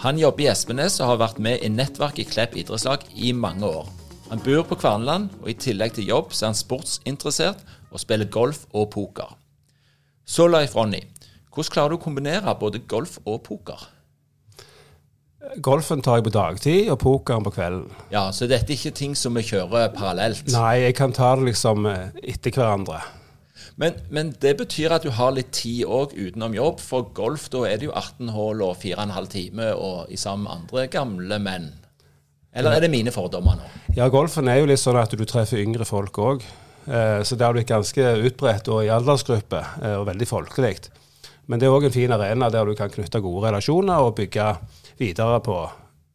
Han jobber i Espenes og har vært med i nettverket Klepp idrettslag i mange år. Han bor på Kvarnland, og i tillegg til jobb så er han sportsinteressert og spiller golf og poker. Så Leif Ronny, hvordan klarer du å kombinere både golf og poker? Golfen tar jeg på dagtid, og pokeren på kvelden. Ja, Så dette er ikke ting som vi kjører parallelt? Nei, jeg kan ta det liksom eh, etter hverandre. Men, men, det betyr at du har litt tid òg utenom jobb. For golf, da er det jo 18 hull og 4,5 timer og sammen med andre gamle menn. Eller er det mine fordommer nå? Ja, golfen er jo litt sånn at du treffer yngre folk òg. Eh, så det har blitt ganske utbredt og i aldersgruppe, eh, og veldig folkelig. Men det er òg en fin arena der du kan knytte gode relasjoner og bygge videre på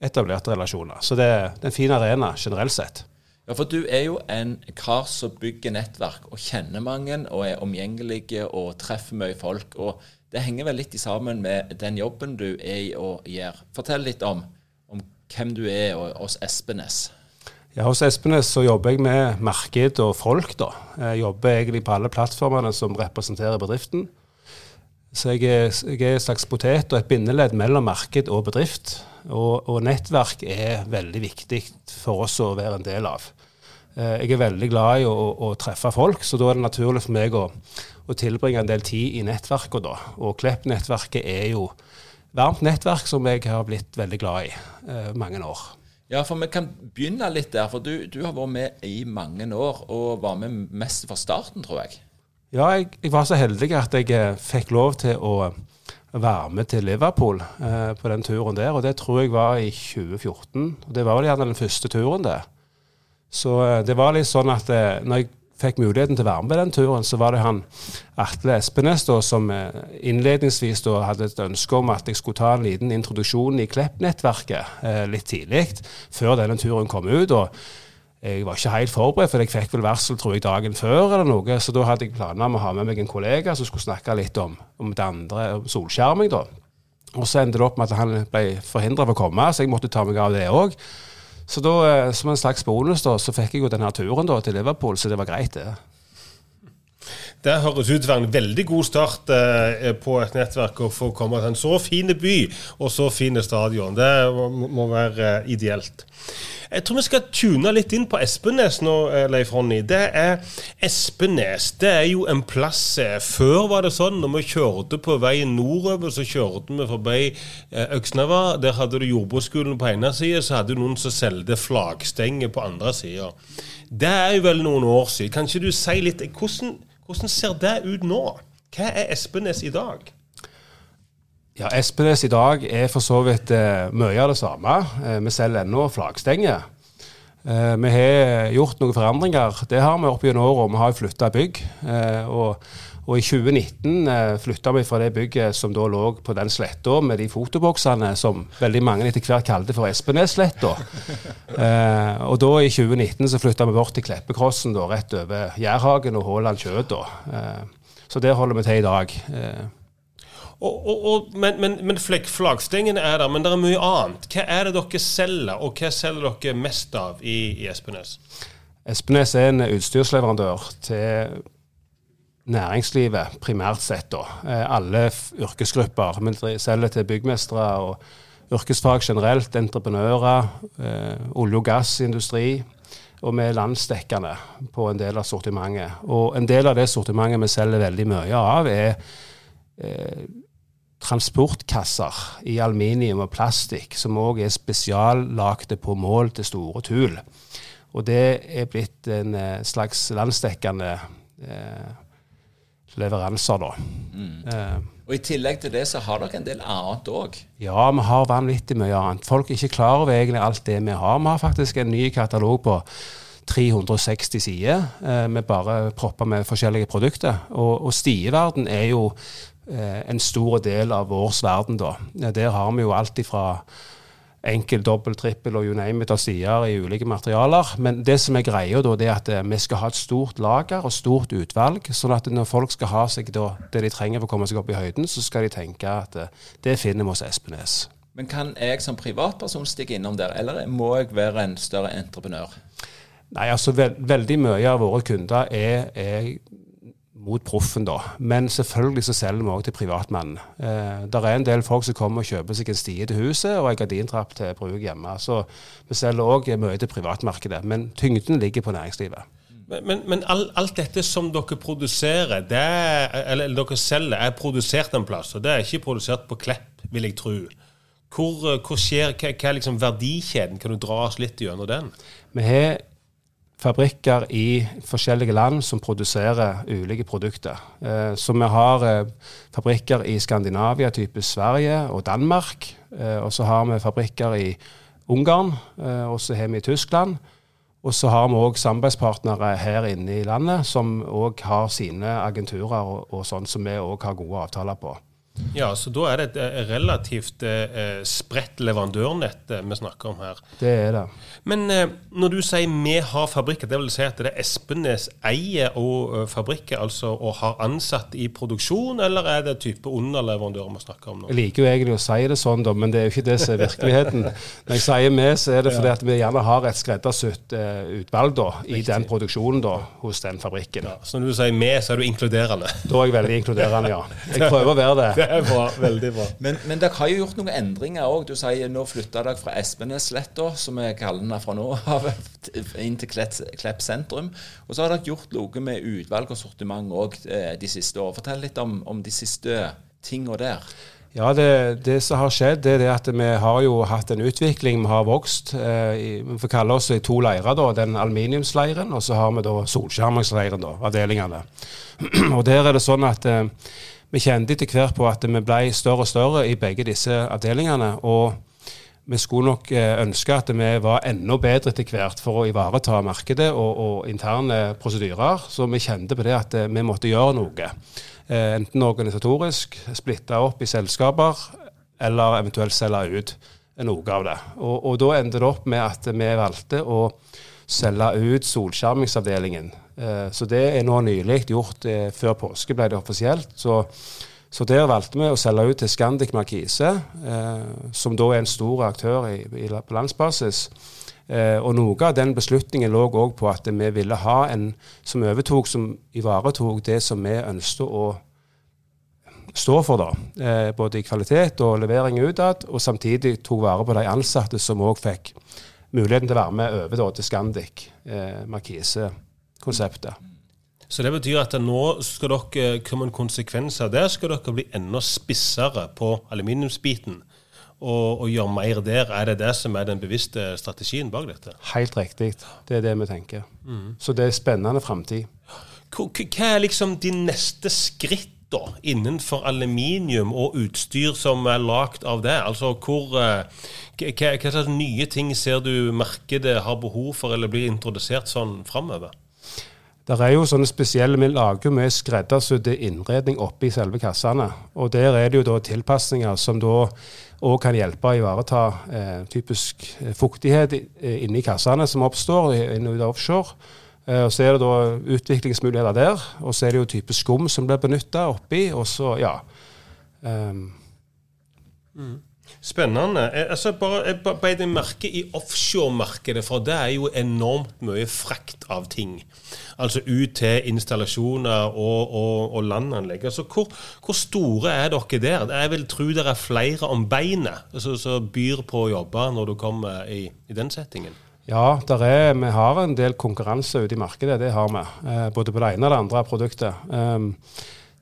etablerte relasjoner. Så det er en fin arena generelt sett. Ja, for du er jo en kar som bygger nettverk og kjenner mange og er omgjengelig og treffer mye folk. og Det henger vel litt sammen med den jobben du er i og gjør. Fortell litt om, om hvem du er hos Espenes. Ja, Hos Espenes så jobber jeg med marked og folk. da. Jeg jobber egentlig på alle plattformene som representerer bedriften. Så jeg er, jeg er, en slags potet og et bindeledd mellom marked og bedrift. Og, og, nettverk er veldig viktig for oss å være en del av. Eh, jeg er veldig glad i å, å, treffe folk, så da er det naturlig for meg å, å tilbringe en del tid i nettverket. da. Og Klepp-nettverket er jo varmt nettverk som jeg har blitt veldig glad i eh, mange år. Ja, for vi kan begynne litt der. For du, du har vært med i mange år, og var med mest fra starten, tror jeg. Ja, jeg, jeg var så heldig at jeg eh, fikk lov til å være med til Liverpool eh, på den turen der. Og det tror jeg var i 2014. Og det var vel gjerne den første turen, det. Så eh, det var litt sånn at eh, når jeg fikk muligheten til å være med på den turen, så var det han Atle Espenes da, som eh, innledningsvis da, hadde et ønske om at jeg skulle ta en liten introduksjon i Klepp-nettverket eh, litt tidlig, før denne turen kom ut. og jeg var ikke helt forberedt, for jeg fikk vel varsel tror jeg, dagen før. eller noe, Så da hadde jeg planer om å ha med meg en kollega som skulle snakke litt om, om det andre, om solskjerming. da. Og så endte det opp med at han ble forhindra fra å komme, så jeg måtte ta meg av det òg. Så da, eh, som en slags bonus da, så fikk jeg jo denne turen da, til Liverpool, så det var greit, det. Det høres ut som en veldig god start eh, på et nettverk å få komme til en så fin by og så fine stadion. Det må, må være eh, ideelt. Jeg tror vi skal tune litt inn på Espenes nå, eh, Leif Ronny. Det er Espenes. Det er jo en plass eh, Før var det sånn når vi kjørte på veien nordover, så kjørte vi forbi eh, Øksnava. Der hadde du jordbruksskolen på ene sida, så hadde du noen som solgte flaggstenger på andre sida. Det er jo vel noen år siden. Kan ikke du si litt hvordan, hvordan ser det ut nå? Hva er Espenes i dag? Ja, Espenes i dag er for så vidt eh, mye av det samme. Eh, vi selger ennå flaggstenger. Eh, vi har gjort noen forandringer. Det har vi opp gjennom åra. Vi har flytta bygg. Eh, og, og, i 2019 eh, flytta vi fra det bygget som da lå på den sletta med de fotoboksene som veldig mange etter hvert kalte for Espenessletta. Eh, og da i 2019 så flytta vi bort til Kleppekrossen da, rett over Jærhagen og Haaland Kjøtt. Eh, så det holder vi til i dag. Eh, og, og, og, men men, men flaggstengene er der, men det er mye annet. Hva er det dere selger, og hva selger dere mest av i, i Espenes? Espenes er en utstyrsleverandør til næringslivet, primært sett. da. Eh, alle yrkesgrupper. Vi selger til byggmestere og yrkesfag generelt, entreprenører, eh, olje- og gassindustri. Og vi er landsdekkende på en del av sortimentet. Og en del av det sortimentet vi selger veldig mye av, er eh, transportkasser i aluminium og plastikk, som òg er spesiallagde på mål til store tul. Og det er blitt en slags landsdekkende eh, leveranser, da. Eh, Og i tillegg til det så har dere en del annet òg. ja, vi har vanvittig mye annet. Folk er ikke klar over egentlig alt det vi har. Vi har faktisk en ny katalog på 360 sider eh, med bare propper med forskjellige produkter. Og, og stieverden er jo eh, en stor del av vår verden, da. Der har vi jo alt ifra enkel, dobbel, trippel og you name it av sider i ulike materialer. Men det som er greia da, det er at eh, vi skal ha et stort lager og stort utvalg. Sånn at når folk skal ha seg da, det de trenger for å komme seg opp i høyden, så skal de tenke at eh, det finner vi hos Espenes. Men kan jeg som privatperson stikke innom der, eller må jeg være en større entreprenør? Nei, altså veld, Veldig mye av våre kunder er, er mot proffen, da. Men selvfølgelig så selger vi òg til privatmannen. Eh, det er en del folk som kommer og kjøper seg en stie til huset og en gardintrapp til bruk hjemme. Så vi selger òg mye til privatmarkedet. Men tyngden ligger på næringslivet. Men, men, men all, alt dette som dere produserer, det er, eller, eller dere selger, er produsert en plass. Og det er ikke produsert på Klepp, vil jeg tro. Hvor, eh, hvor skjer, hva, hva er liksom verdikjeden? Kan du dra oss litt gjennom den? Vi har fabrikker i forskjellige land som produserer ulike produkter. Eh, så vi har eh, fabrikker i Skandinavia, type Sverige og Danmark. Eh, og så har vi fabrikker i Ungarn, og så har vi i Tyskland. Og så har vi òg samarbeidspartnere her inne i landet som òg har sine agenturer og, og sånn som vi òg har gode avtaler på. Ja, så da er det et eh, relativt eh, spredt leverandørnett eh, vi snakker om her. Det er det. Men eh, når du sier vi har fabrikker, det vil si at det er Espenes eier og eh, fabrikker, altså og har ansatt i produksjon, eller er det type underleverandører vi snakker om nå? Jeg liker jo egentlig å si det sånn, da, men det er jo ikke det som er virkeligheten. Når jeg sier vi, så er det fordi at vi gjerne har et skreddersydd eh, utvalg da, i den produksjonen da, hos den fabrikken. Så når du sier vi, så er du inkluderende. Da er jeg veldig inkluderende, ja. Jeg prøver å være det. Det er bra. Veldig bra. Men, men dere har jo gjort noen endringer òg. Du sier nå flytta dere fra Espenesletta, som vi kaller den fra nå av, inn til Klepp, Klepp sentrum. Og så har dere gjort noe med utvalg og sortiment òg de siste årene. Fortell litt om, om de siste tinga der. Ja, det, det som har skjedd, det er det at vi har jo hatt en utvikling. Vi har vokst. Eh, i, vi får kalle oss i to leirer. da, Den aluminiumsleiren, og så har vi da solskjermingsleiren, da, avdelingene. og der er det sånn at eh, vi kjente etter hvert på at vi ble større og større i begge disse avdelingene. og vi skulle nok eh, ønske at vi var enda bedre etter hvert for å ivareta markedet og, og interne prosedyrer. Så vi kjente på det at eh, vi måtte gjøre noe. Eh, enten organisatorisk, splitte opp i selskaper, eller eventuelt selge ut noe av det. Og, og da endte det opp med at vi valgte å selge ut solskjermingsavdelingen. Eh, så det er nå nylig gjort. Eh, før påske ble det offisielt. Så, så der valgte vi å selge ut til Scandic Markise, eh, som da er en stor aktør i, i, på landsbasis. Og noe av den beslutningen lå òg på at vi ville ha en som overtok, som ivaretok det som vi ønsket å stå for, da. Både i kvalitet og levering utad, og samtidig tok vare på de ansatte som òg fikk muligheten til å være med over da, til Scandic eh, Markise-konseptet. Så det betyr at nå skal dere komme en konsekvens av det. Skal dere bli enda spissere på aluminiumsbiten og, og gjøre mer der? Er det det som er den bevisste strategien bak dette? Helt riktig. Det er det vi tenker. Så det er spennende framtid. Hva er liksom de neste skritt da, innenfor aluminium og utstyr som er lagd av det? Altså hvor, eh, hva slags nye ting ser du markedet har behov for eller blir introdusert sånn framover? Det er jo sånne spesielle, Vi lager jo skreddersydd innredning oppi selve kassene. og Der er det jo da tilpasninger som da òg kan hjelpe å ivareta eh, typisk eh, fuktighet eh, inni kassene som oppstår i- inn og ut offshore. Eh, og Så er det da utviklingsmuligheter der. Og så er det jo type skum som blir benytta oppi. Og så, ja. ehm, Spennende. Jeg, altså bare, jeg beit meg merke i offshoremarkedet, for det er jo enormt mye frakt av ting. Altså ut til installasjoner og, og, og landanlegg. Altså hvor, hvor store er dere der? Jeg vil tro dere er flere om beinet altså, som byr på å jobbe når du kommer i, i den settingen. Ja, er, vi har en del konkurranse ute i markedet, det har vi. Eh, både på det ene og det andre produktet. Um,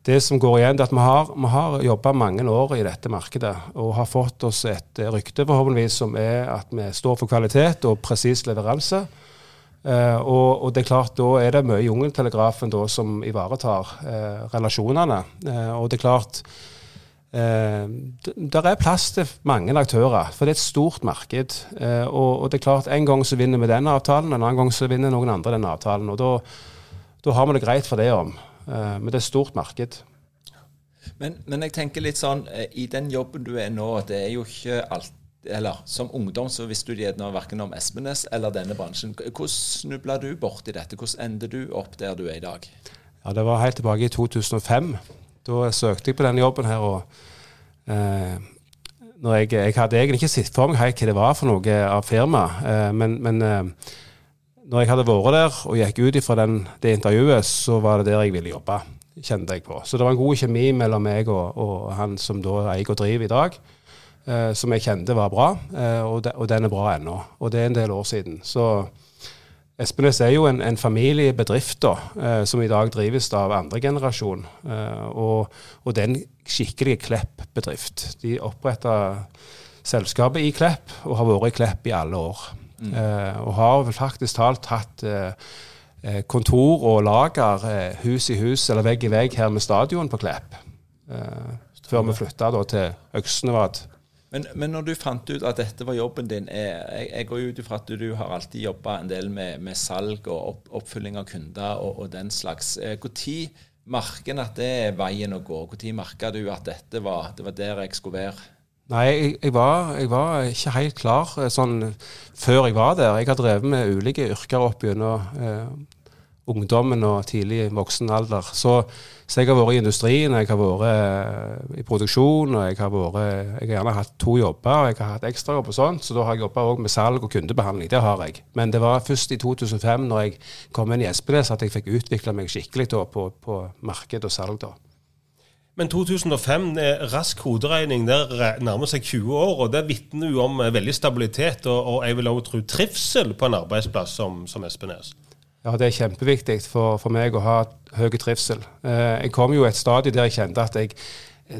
det som går igjen, er at vi har, vi har jobba mange år i dette markedet og har fått oss et rykte forhåpentligvis som er at vi står for kvalitet og presis leveranse. Eh, og, og, det er klart, da er det mye Jungeltelegrafen da, som ivaretar eh, relasjonene. Eh, og det er klart eh, Det er plass til mange aktører, for det er et stort marked. Eh, og, og, det er klart, en gang så vinner vi den avtalen, en annen gang så vinner noen andre den avtalen. Og da har vi det greit for det om. Eh, men det er et stort marked. Men, men, jeg tenker litt sånn, i den jobben du er nå, det er jo ikke alt eller som ungdom så visste du gjerne verken om Espenes eller denne bransjen. Hvordan snubla du borti dette? Hvordan endte du opp der du er i dag? Ja, Det var helt tilbake i 2005. Da søkte jeg på denne jobben her. og eh, jeg, jeg, hadde egentlig ikke sett for meg hva det var for noe av firmaet, eh, men, men eh, når jeg hadde vært der og gikk ut fra det intervjuet, så var det der jeg ville jobbe, kjente jeg på. Så det var en god kjemi mellom meg og, og han som da eier og driver i dag eh, som jeg kjente var bra, eh, og, de, og, den er bra ennå. Og det er en del år siden. Så Espenes er jo en, en familiebedrift da, eh, som i dag drives av andre generasjon. Eh, og, og, det er en skikkelig Klepp-bedrift. De oppretta selskapet i Klepp og har vært i Klepp i alle år. Mm. Eh, og har vel faktisk talt hatt eh, kontor og lager hus i hus eller vegg i vegg her med stadion på Klepp. før vi flytta til Øksnevad men, men, når du fant ut at dette var jobben din Jeg, jeg går ut ifra at du, du har alltid jobba en del med, med, salg og opp, oppfylling av kunder og, og den slags. Når eh, merker en at det er veien å gå? Når merka du at dette var, det var der jeg skulle være? Nei, jeg, jeg, var, jeg, var, ikke helt klar eh, sånn før jeg var der. Jeg har drevet med ulike yrker opp gjennom eh, ungdommen og tidlig voksen alder. Så, så, jeg har vært i industrien, jeg har vært eh, i produksjon, og jeg har, vært, jeg har gjerne hatt to jobber, og jeg har hatt ekstrajobb og sånt, så da har jeg jobba òg med salg og kundebehandling. Det har jeg. Men det var først i 2005, når jeg kom inn i Espenes, at jeg fikk utvikla meg skikkelig da, på, på marked og salg. da. Men 2005, rask hoderegning, der nærmer seg 20 år, og det vitner jo om veldig stabilitet og, og jeg vil også tro trivsel på en arbeidsplass som, som Espenes. Ja, det er kjempeviktig for, for meg å ha høy trivsel. Eh, jeg kom jo et stadie der jeg kjente at jeg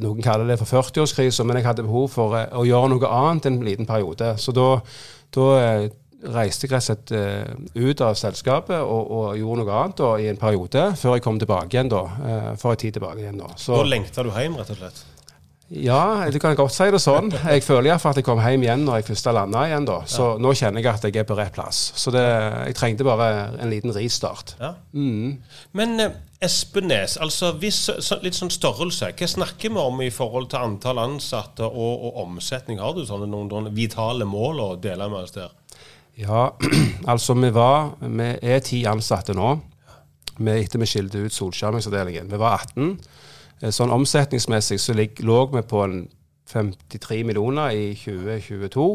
noen kaller det for 40-årskrisa, men jeg hadde behov for eh, å gjøre noe annet en liten periode. Så da, da eh, reiste jeg rett uh, ut av selskapet og, og, gjorde noe annet da, i en periode, før jeg kom tilbake igjen. da, uh, for en tid tilbake igjen da. Så, da lengta du hjem, rett og slett? Ja, du kan godt si det sånn. Jeg føler iallfall at jeg kom hjem igjen når jeg først har landa igjen. da. Så ja. nå kjenner jeg at jeg er på rett plass. Så det, jeg trengte bare en liten ristart. Ja. Mm. Men eh, Espenes, altså hvis, så, litt sånn størrelse. Hva snakker vi om i forhold til antall ansatte og, og omsetning? Har du sånne noen, noen vitale mål å dele med oss der? Ja, altså vi var Vi er ti ansatte nå. Vi, etter vi skilte ut Solskjermingsavdelingen. Vi var 18. Eh, sånn omsetningsmessig så lå vi på en 53 millioner i 2022.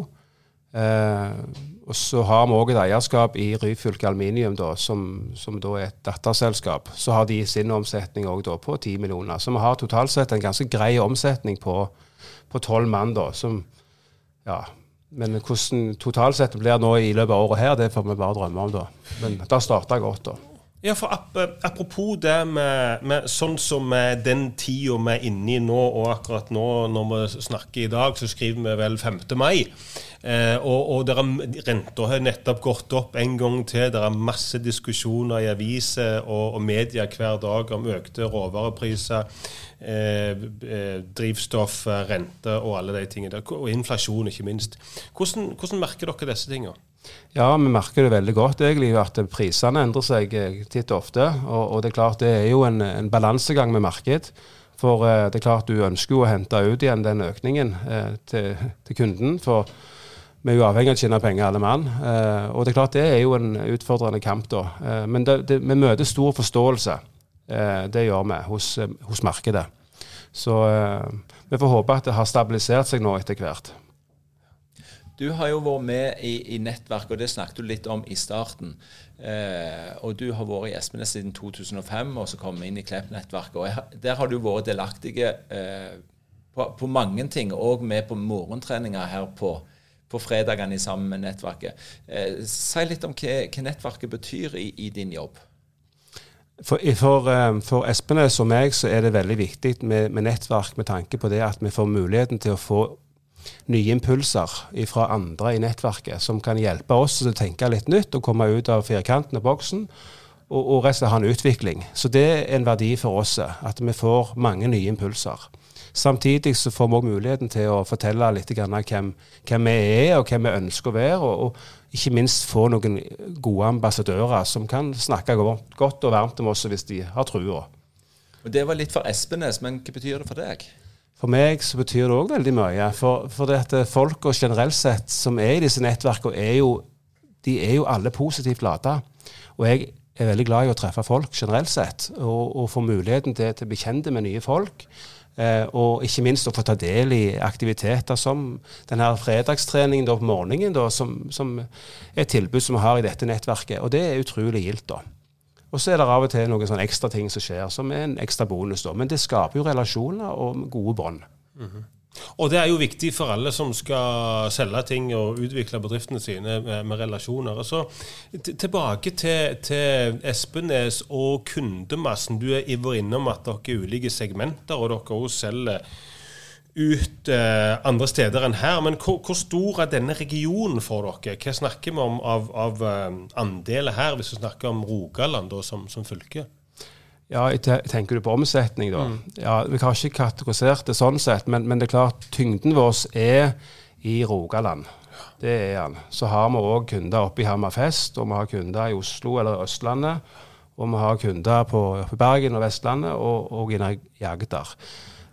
Eh, og så har vi òg et eierskap i Ryfylke Aluminium, da, som, som, da er et datterselskap. Så har de sin omsetning òg på 10 millioner. Så vi har totalt sett en ganske grei omsetning på, tolv 12 mann. da, som, ja, Men hvordan totalt blir nå i løpet av året her, det får vi bare drømme om. da. Men det starta godt. da. Ja, for Apropos det med, med sånn som den tida vi er inne i nå, og akkurat nå når vi snakker i dag, så skriver vi vel 5. mai. Eh, og og renta har nettopp gått opp en gang til. Det er masse diskusjoner i aviser og, og media hver dag om økte råvarepriser, eh, eh drivstoff, rente og alle de tingene. Og inflasjon, ikke minst. Hvordan, hvordan merker dere disse tingene? Ja, vi merker det veldig godt egentlig, at prisene endrer seg eh, titt og ofte. Og, og, det er klart det er jo en, en balansegang med marked. For eh, det er klart du ønsker jo å hente ut igjen den økningen eh, til, til, kunden. For vi er jo avhengig av å tjene penger alle mann. Eh, og det er klart det er jo en utfordrende kamp da. Eh, men det, det, vi møter stor forståelse. Eh, det gjør vi hos, hos markedet. Så vi får håpe at det har stabilisert seg nå etter hvert. Du har jo vært med i, i nettverk, og det snakket du litt om i starten. Eh, og du har vært i Espenes siden 2005, og så kom vi inn i Klepp-nettverket. og Der har du vært delaktig eh, på, på, mange ting, og med på morgentreninger her på, på fredagene sammen med nettverket. Eh, si litt om hva, hva nettverket betyr i, i din jobb. For, for, eh, for, Espenes og meg så er det veldig viktig med, med nettverk med tanke på det at vi får muligheten til å få nye impulser fra andre i nettverket som kan hjelpe oss til å tenke litt nytt og komme ut av firkanten og boksen. Og, og rett og ha en utvikling. Så det er en verdi for oss at vi får mange nye impulser. Samtidig så får vi òg muligheten til å fortelle litt hvem, hvem, vi er og hvem vi ønsker å være. Og, og ikke minst få noen gode ambassadører som kan snakke godt og varmt om oss hvis de har trua. Det var litt for Espenes, men hva betyr det for deg? For meg så betyr det òg veldig mye. For, for det at folk og generelt sett som er i disse nettverkene, er jo, de er jo alle positivt lada. Og jeg er veldig glad i å treffe folk generelt sett, og, og få muligheten til, til å bli kjent med nye folk. Eh, og ikke minst å få ta del i aktiviteter som denne fredagstreningen da, på morgenen, da, som, som, er et tilbud som vi har i dette nettverket. Og det er utrolig gildt. da. Og så er det av og til noen sånne ekstra ting som skjer, som er en ekstra bonus. da. Men det skaper jo relasjoner og gode bånd. Mm -hmm. Og det er jo viktig for alle som skal selge ting og utvikle bedriftene sine med, med relasjoner. Altså, tilbake til, til Espenes og kundemassen. Du er innom at dere er ulike segmenter, og dere også selger ut eh, andre steder enn her. Men hvor, hvor, stor er denne regionen for dere? Hva snakker vi om av, av uh, andeler her, hvis vi snakker om Rogaland da, som, som fylke? Ja, Tenker du på omsetning, da? Mm. Ja, Vi har ikke kategorisert det sånn sett, men, men, det er klart tyngden vår er i Rogaland. Det er han. Så har vi òg kunder oppe i Hammerfest, og vi har kunder i Oslo eller Østlandet. Og vi har kunder på, på Bergen og Vestlandet og, og i Agder.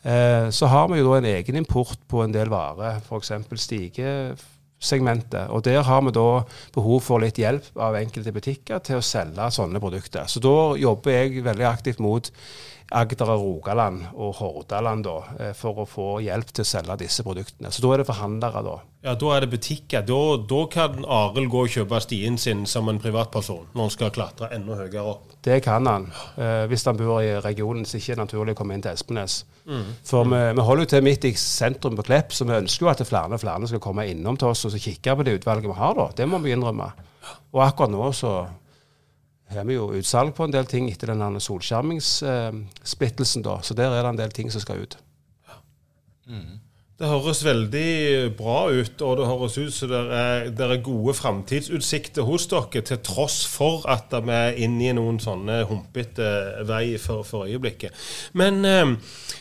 Eh, så har vi jo da en egen import på en del varer, f.eks. stigesegmentet. Og der har vi da behov for litt hjelp av enkelte butikker til å selge sånne produkter. Så da jobber jeg veldig aktivt mot Agder og Rogaland og Hordaland da, eh, for å få hjelp til å selge disse produktene. Så da er det forhandlere, da. Ja, Da er det butikker. Da, da kan Arild gå og kjøpe stien sin som en privatperson når han skal klatre enda høyere opp? Det kan han, eh, hvis han bor i regionen som ikke er naturlig å komme inn til Espenes. Mm. For vi, vi, holder jo til midt i sentrum på Klepp, så vi ønsker jo at flere og flere skal komme innom til oss og kikke på det utvalget vi har. da. Det må vi innrømme. Og akkurat nå så har vi jo utsalg på en del ting etter den solskjermingssplittelsen, da. Så der er det en del ting som skal ut. Mm. Det høres veldig bra ut, og det høres ut som det er, det er gode framtidsutsikter hos dere, til tross for at vi er inne i noen sånne humpete vei for, for øyeblikket. Men eh,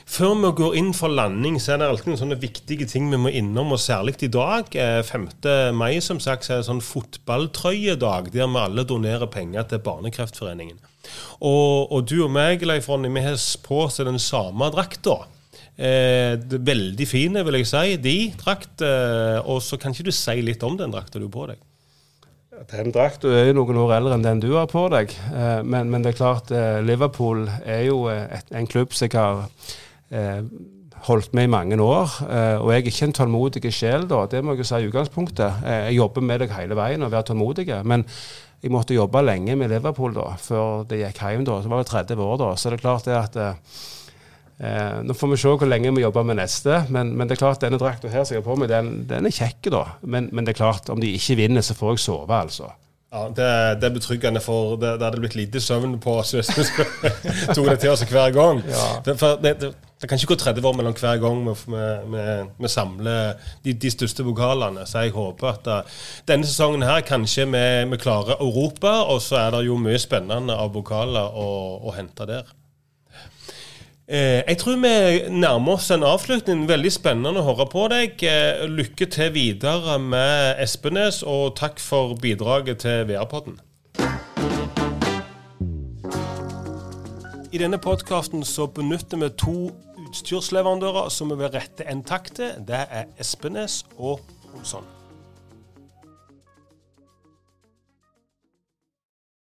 før vi går inn for landing, så er det alltid noen sånne viktige ting vi må innom, og særlig i dag, 5. Eh, mai, som sagt, så er det sånn fotballtrøyedag, der vi alle donerer penger til Barnekreftforeningen. Og, og du og meg, Leif Ronny, vi har på oss den samme drakta. Eh, veldig fine, vil jeg si, de drakt. Eh, og så kan ikke du si litt om den drakta du har på deg? Den drakta er jo noen år eldre enn den du har på deg. Eh, men, men, det er klart, eh, Liverpool er jo et, en klubb som jeg har eh, holdt med i mange år. Eh, og jeg er ikke en tålmodig sjel, da. Det må jeg jo si i utgangspunktet. jeg jobber med deg hele veien og være tålmodig. Men jeg måtte jobbe lenge med Liverpool da, før det gikk hjem. da, Så var det 30 år da. Så det er klart det at Eh, nå får vi se hvor lenge vi jobber med neste, men, men det er klart denne drakta her som jeg har på meg, den, den er kjekk, da. Men, men, det er klart, om de ikke vinner, så får jeg sove, altså. Ja, Det, det er betryggende, for det, det hadde blitt lite søvn på oss hvis vi tok det til oss hver gang. Ja. Det, det, det, kan ikke gå 30 år mellom hver gang vi samler de, de, største vokalene. Så jeg håper at eh, denne sesongen her kanskje vi klarer Europa, og så er det jo mye spennende av vokaler å, å hente der. Eh, jeg tror vi nærmer oss en avslutning. Veldig spennende å høre på deg. Eh, lykke til videre med Espenes, og takk for bidraget til VR-podden. I denne podkasten benytter vi to utstyrsleverandører som vi vil rette en takk til. Det er Espenes og Olsson.